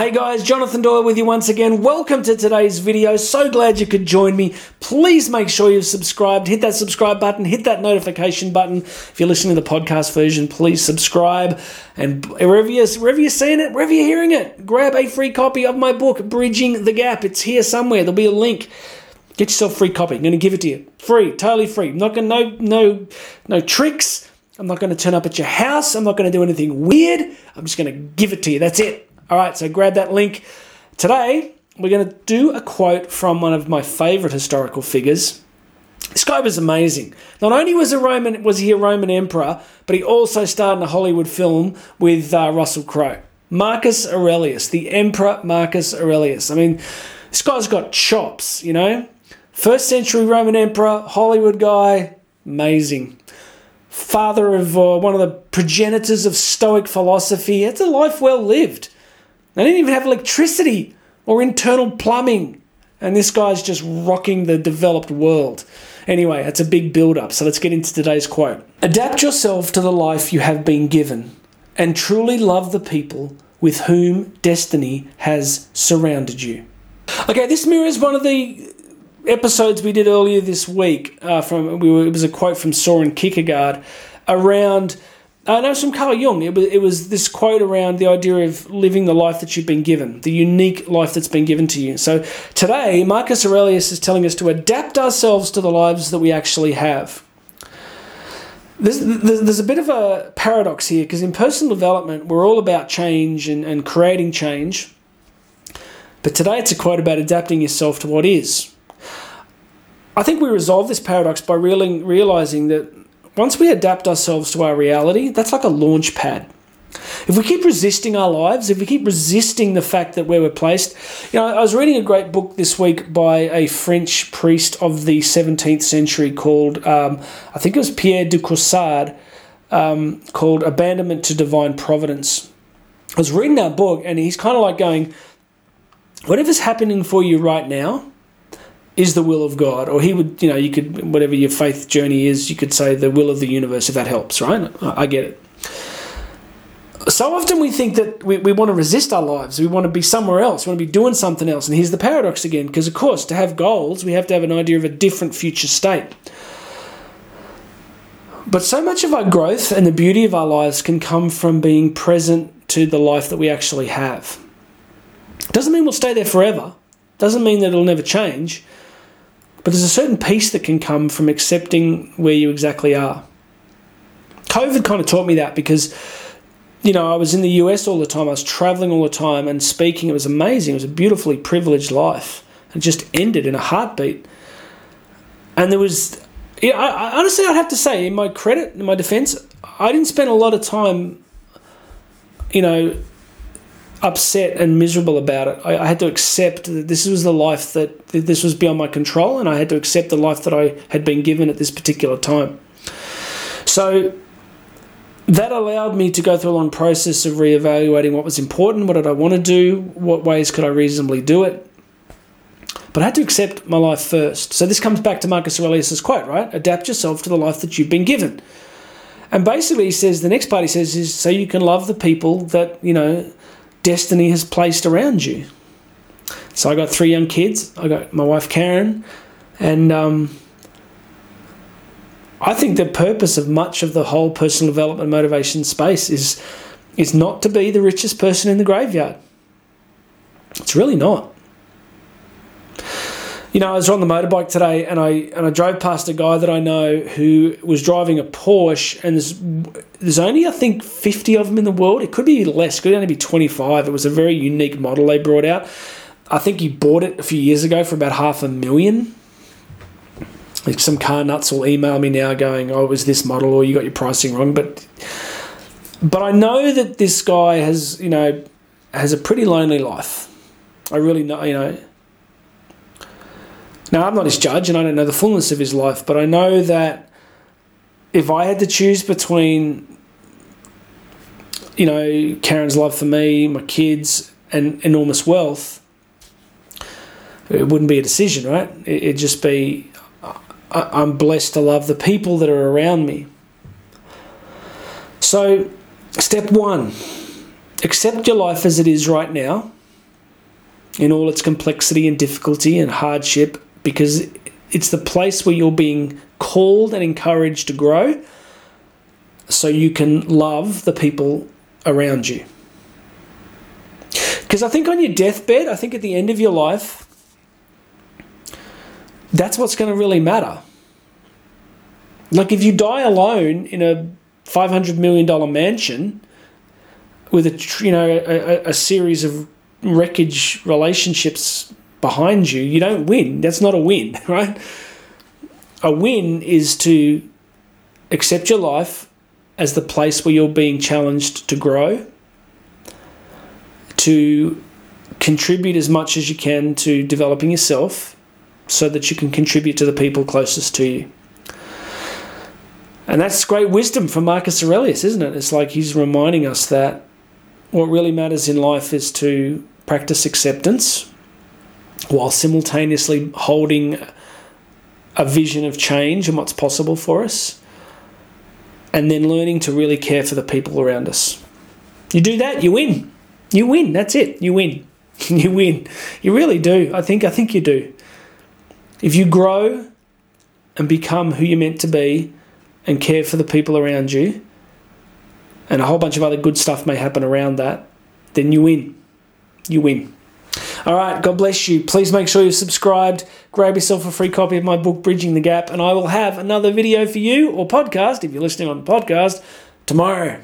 Hey guys, Jonathan Doyle with you once again. Welcome to today's video. So glad you could join me. Please make sure you've subscribed. Hit that subscribe button, hit that notification button. If you're listening to the podcast version, please subscribe. And wherever you're, wherever you're seeing it, wherever you're hearing it, grab a free copy of my book, Bridging the Gap. It's here somewhere. There'll be a link. Get yourself a free copy. I'm going to give it to you. Free, totally free. I'm not going to, no, no, no tricks. I'm not going to turn up at your house. I'm not going to do anything weird. I'm just going to give it to you. That's it. All right, so grab that link. Today, we're going to do a quote from one of my favorite historical figures. This guy was amazing. Not only was a Roman was he a Roman emperor, but he also starred in a Hollywood film with uh, Russell Crowe. Marcus Aurelius, the Emperor Marcus Aurelius. I mean, this guy's got chops, you know. First century Roman emperor, Hollywood guy, amazing. Father of uh, one of the progenitors of Stoic philosophy. It's a life well lived. They didn't even have electricity or internal plumbing. And this guy's just rocking the developed world. Anyway, it's a big build up, so let's get into today's quote. Adapt yourself to the life you have been given and truly love the people with whom destiny has surrounded you. Okay, this mirrors one of the episodes we did earlier this week. Uh, from we were, it was a quote from Soren Kierkegaard around uh, no, it's from Carl Jung. It was, it was this quote around the idea of living the life that you've been given, the unique life that's been given to you. So today, Marcus Aurelius is telling us to adapt ourselves to the lives that we actually have. There's, there's a bit of a paradox here because in personal development, we're all about change and, and creating change. But today, it's a quote about adapting yourself to what is. I think we resolve this paradox by realizing that once we adapt ourselves to our reality, that's like a launch pad. If we keep resisting our lives, if we keep resisting the fact that where we're placed, you know, I was reading a great book this week by a French priest of the 17th century called, um, I think it was Pierre de Caussade, um, called Abandonment to Divine Providence. I was reading that book and he's kind of like going, whatever's happening for you right now, is the will of God, or he would, you know, you could, whatever your faith journey is, you could say the will of the universe, if that helps, right? I get it. So often we think that we, we want to resist our lives, we want to be somewhere else, we want to be doing something else. And here's the paradox again, because of course, to have goals, we have to have an idea of a different future state. But so much of our growth and the beauty of our lives can come from being present to the life that we actually have. Doesn't mean we'll stay there forever. Doesn't mean that it'll never change. But there's a certain peace that can come from accepting where you exactly are. COVID kind of taught me that because, you know, I was in the US all the time, I was traveling all the time and speaking. It was amazing. It was a beautifully privileged life. It just ended in a heartbeat. And there was, I, I honestly, I'd have to say, in my credit, in my defense, I didn't spend a lot of time, you know, upset and miserable about it. I, I, had to accept that this was the life that this was beyond my control, and I had to accept the life that I had been given at this particular time. So that allowed me to go through a long process of reevaluating what was important, what did I want to do, what ways could I reasonably do it. But I had to accept my life first. So this comes back to Marcus Aurelius' quote, right? Adapt yourself to the life that you've been given. And basically, he says the next part he says is so you can love the people that you know destiny has placed around you. So I got three young kids. I got my wife Karen, and um, I think the purpose of much of the whole personal development motivation space is is not to be the richest person in the graveyard. It's really not you know, I was on the motorbike today, and I and I drove past a guy that I know who was driving a Porsche, and there's there's only I think fifty of them in the world. It could be less. It could only be twenty five. It was a very unique model they brought out. I think he bought it a few years ago for about half a million. Like some car nuts will email me now going, "Oh, it was this model, or you got your pricing wrong." But but I know that this guy has you know has a pretty lonely life. I really know you know now, I'm not his judge and I don't know the fullness of his life, but I know that if I had to choose between, you know, Karen's love for me, my kids, and enormous wealth, it wouldn't be a decision, right? It'd just be I'm blessed to love the people that are around me. So, step one accept your life as it is right now in all its complexity and difficulty and hardship because it's the place where you're being called and encouraged to grow so you can love the people around you. Because I think on your deathbed, I think at the end of your life, that's what's going to really matter. Like if you die alone in a five hundred million dollar mansion with a you know a, a, series of wreckage relationships behind you, you don't win. That's not a win, right? A win is to accept your life as the place where you're being challenged to grow, to contribute as much as you can to developing yourself so that you can contribute to the people closest to you. And that's great wisdom from Marcus Aurelius, isn't it? It's like he's reminding us that what really matters in life is to practice acceptance while simultaneously holding a vision of change and what's possible for us, and then learning to really care for the people around us. You do that, you win. You win. That's it. You win. you win. You really do. I think I think you do. If you grow and become who you're meant to be, and care for the people around you, and a whole bunch of other good stuff may happen around that, then you win. You win. All right, God bless you. Please make sure you're subscribed. Grab yourself a free copy of my book, Bridging the Gap, and I will have another video for you or podcast, if you're listening on the podcast, tomorrow.